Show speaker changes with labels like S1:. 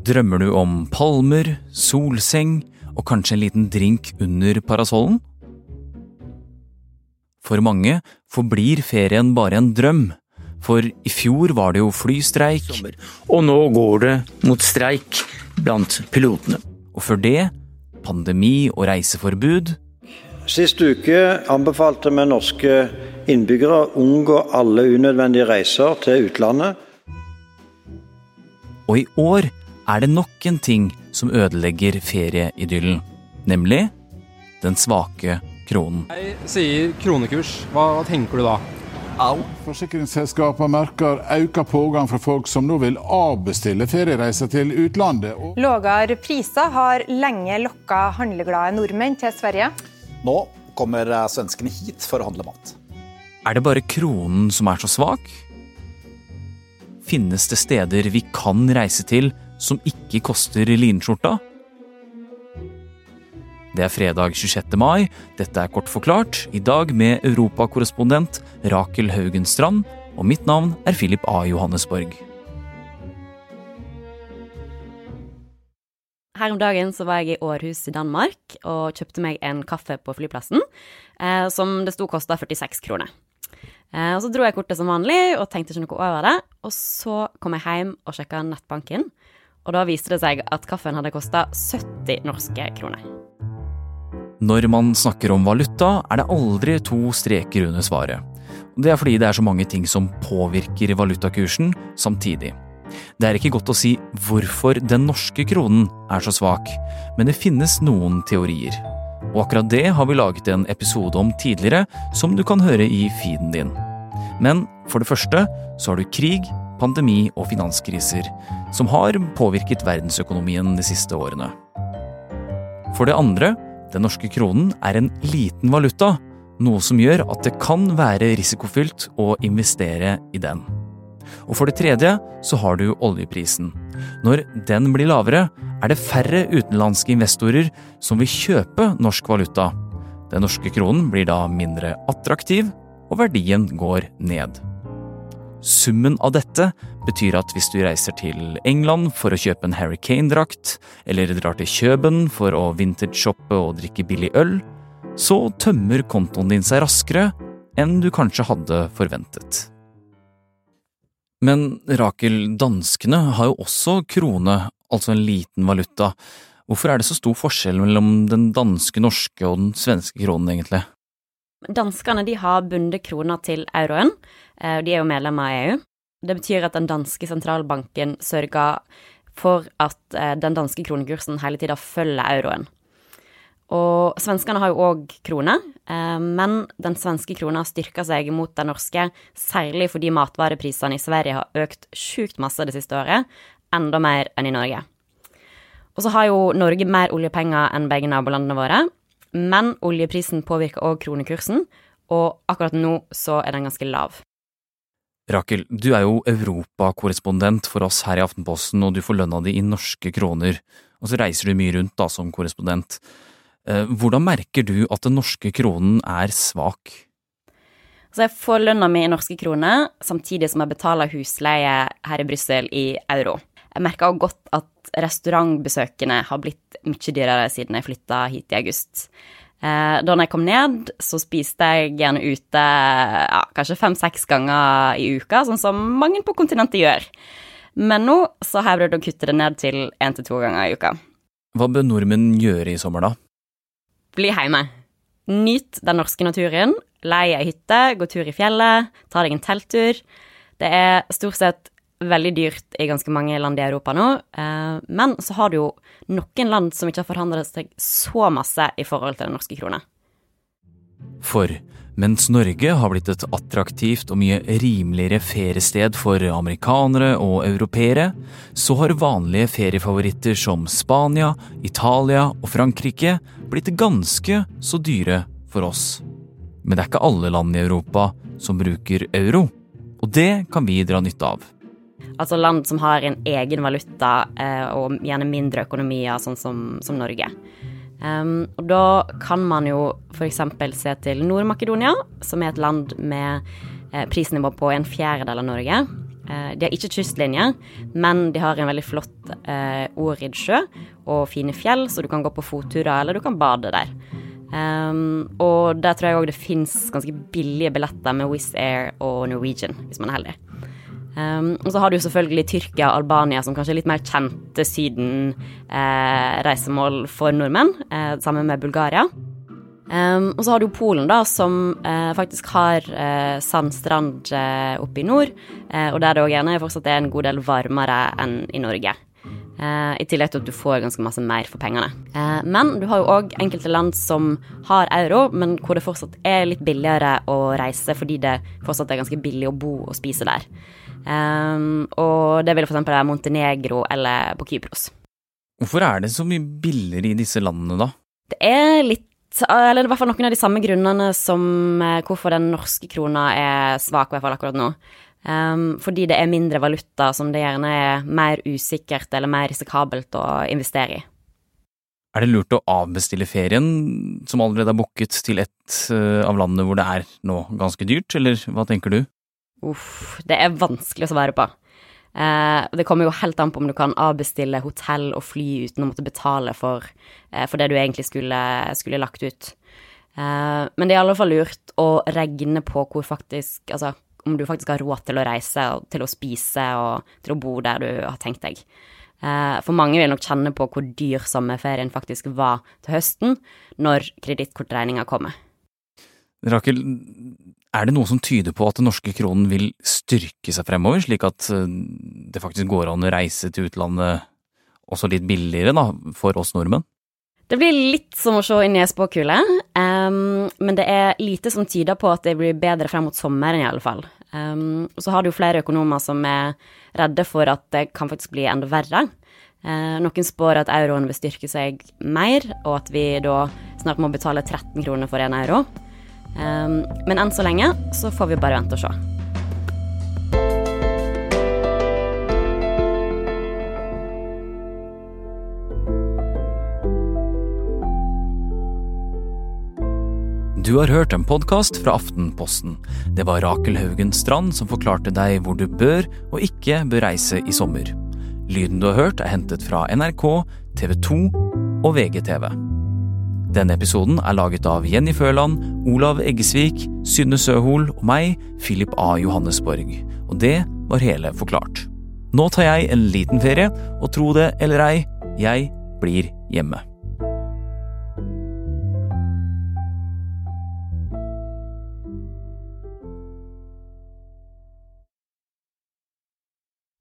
S1: Drømmer du om palmer, solseng og kanskje en liten drink under parasollen? For mange forblir ferien bare en drøm, for i fjor var det jo flystreik.
S2: Og nå går det mot streik blant pilotene.
S1: Og før det pandemi og reiseforbud.
S3: Sist uke anbefalte vi norske innbyggere å unngå alle unødvendige reiser til utlandet.
S1: Og i år er det nok en ting som ødelegger ferieidyllen, nemlig den svake kronen.
S4: Jeg sier kronekurs. Hva tenker du da?
S5: Au. Forsikringsselskapene merker økt pågang fra folk som nå vil avbestille feriereiser til utlandet.
S6: Lavere priser har lenge lokka handleglade nordmenn til Sverige.
S7: Nå kommer svenskene hit for å handle mat.
S1: Er det bare kronen som er så svak? Finnes det steder vi kan reise til som ikke koster linskjorta? Det er fredag 26. mai. Dette er Kort forklart, i dag med europakorrespondent Rakel Haugen Strand, og mitt navn er Philip A. Johannesborg.
S8: Her om dagen så var jeg i Århus i Danmark og kjøpte meg en kaffe på flyplassen, eh, som det sto kosta 46 kroner. Eh, og Så dro jeg kortet som vanlig og tenkte ikke noe over det. Og så kom jeg hjem og sjekka nettbanken, og da viste det seg at kaffen hadde kosta 70 norske kroner.
S1: Når man snakker om valuta, er det aldri to streker under svaret. Det er fordi det er så mange ting som påvirker valutakursen samtidig. Det er ikke godt å si hvorfor den norske kronen er så svak, men det finnes noen teorier. Og akkurat det har vi laget en episode om tidligere, som du kan høre i feeden din. Men for det første så har du krig, pandemi og finanskriser, som har påvirket verdensøkonomien de siste årene. For det andre, den norske kronen er en liten valuta, noe som gjør at det kan være risikofylt å investere i den. Og for det tredje så har du oljeprisen. Når den blir lavere, er det færre utenlandske investorer som vil kjøpe norsk valuta. Den norske kronen blir da mindre attraktiv, og verdien går ned. Summen av dette betyr at hvis du reiser til England for å kjøpe en Harry Kane-drakt, eller drar til Kjøben for å vintage-shoppe og drikke billig øl, så tømmer kontoen din seg raskere enn du kanskje hadde forventet. Men Rakel, danskene har jo også krone, altså en liten valuta. Hvorfor er det så stor forskjell mellom den danske, norske og den svenske kronen, egentlig?
S8: Danskene de har bundet kroner til euroen. og de er jo medlemmer av EU. Det betyr at den danske sentralbanken sørger for at eh, den danske kronekursen hele tida følger euroen. Og svenskene har jo òg krone, eh, men den svenske krona styrker seg mot den norske, særlig fordi matvareprisene i Sverige har økt sjukt masse det siste året, enda mer enn i Norge. Og så har jo Norge mer oljepenger enn begge nabolandene våre, men oljeprisen påvirker òg kronekursen, og akkurat nå så er den ganske lav.
S1: Rakel, du er jo europakorrespondent for oss her i Aftenposten, og du får lønna di i norske kroner. Og så reiser du mye rundt da som korrespondent. Eh, hvordan merker du at den norske kronen er svak?
S8: Så jeg får lønna mi i norske kroner, samtidig som jeg betaler husleie her i Brussel i euro. Jeg merker også godt at restaurantbesøkene har blitt mye dyrere siden jeg flytta hit i august. Eh, da jeg kom ned, så spiste jeg gjerne ute ja, kanskje fem-seks ganger i uka, sånn som mange på kontinentet gjør. Men nå så har jeg prøvd å kutte det ned til én til to ganger i uka.
S1: Hva bør nordmenn gjøre i sommer, da?
S8: Bli hjemme. Nyt den norske naturen. Leie ei hytte, gå tur i fjellet, ta deg en telttur. Det er stort sett veldig dyrt i ganske mange land i Europa nå, eh, men så har du jo noen land som ikke har forhandlet seg så masse i forhold til den norske krona.
S1: For mens Norge har blitt et attraktivt og mye rimeligere feriested for amerikanere og europeere, så har vanlige feriefavoritter som Spania, Italia og Frankrike blitt ganske så dyre for oss. Men det er ikke alle land i Europa som bruker euro, og det kan vi dra nytte av.
S8: Altså land som har en egen valuta eh, og gjerne mindre økonomier, sånn som, som Norge. Um, og da kan man jo f.eks. se til Nord-Makedonia, som er et land med eh, prisnivå på en fjerdedel av Norge. Eh, de har ikke kystlinje, men de har en veldig flott eh, Årid sjø og fine fjell, så du kan gå på fotturer eller du kan bade der. Um, og der tror jeg òg det fins ganske billige billetter med Wizz Air og Norwegian, hvis man er heldig. Um, og så har du selvfølgelig Tyrkia og Albania, som kanskje er litt mer kjente Syden-reisemål eh, for nordmenn, eh, sammen med Bulgaria. Um, og så har du Polen, da, som eh, faktisk har eh, sandstrand eh, oppe i nord, eh, og der det òg gjerne fortsatt er en god del varmere enn i Norge. Eh, I tillegg til at du får ganske masse mer for pengene. Eh, men du har jo òg enkelte land som har euro, men hvor det fortsatt er litt billigere å reise fordi det fortsatt er ganske billig å bo og spise der. Eh, og det vil f.eks. være Montenegro eller på Kypros.
S1: Hvorfor er det så mye billigere i disse landene, da?
S8: Det er litt eller i hvert fall noen av de samme grunnene som hvorfor den norske krona er svak, i hvert fall akkurat nå. Um, fordi det er mindre valuta som det gjerne er mer usikkert eller mer risikabelt å investere i.
S1: Er det lurt å avbestille ferien som allerede er booket til et uh, av landene hvor det er nå ganske dyrt, eller hva tenker du?
S8: Uff, det er vanskelig å svare på. Eh, det kommer jo helt an på om du kan avbestille hotell og fly uten å måtte betale for, eh, for det du egentlig skulle, skulle lagt ut. men det er i alle fall lurt å regne på hvor faktisk Altså om du faktisk har råd til å reise, og til å spise og til å bo der du har tenkt deg. Eh, for mange vil nok kjenne på hvor dyr sommerferien faktisk var til høsten, når kredittkortregninga kommer.
S1: Rakel, er det noe som tyder på at den norske kronen vil styrke seg fremover, slik at eh, det faktisk går an å reise til utlandet også litt billigere da, for oss nordmenn?
S8: Det blir litt som å se inn i ei spåkule, um, men det er lite som tyder på at det blir bedre frem mot sommeren, i alle fall. Um, og så har du jo flere økonomer som er redde for at det kan faktisk bli enda verre. Uh, noen spår at euroen vil styrke seg mer, og at vi da snart må betale 13 kroner for en euro. Um, men enn så lenge så får vi bare vente og se.
S1: Du har hørt en podkast fra Aftenposten. Det var Rakel Haugen Strand som forklarte deg hvor du bør og ikke bør reise i sommer. Lyden du har hørt er hentet fra NRK, TV 2 og VGTV. Denne episoden er laget av Jenny Føland, Olav Eggesvik, Synne Søhol og meg, Philip A. Johannesborg. Og det var hele Forklart. Nå tar jeg en liten ferie, og tro det eller ei, jeg blir hjemme.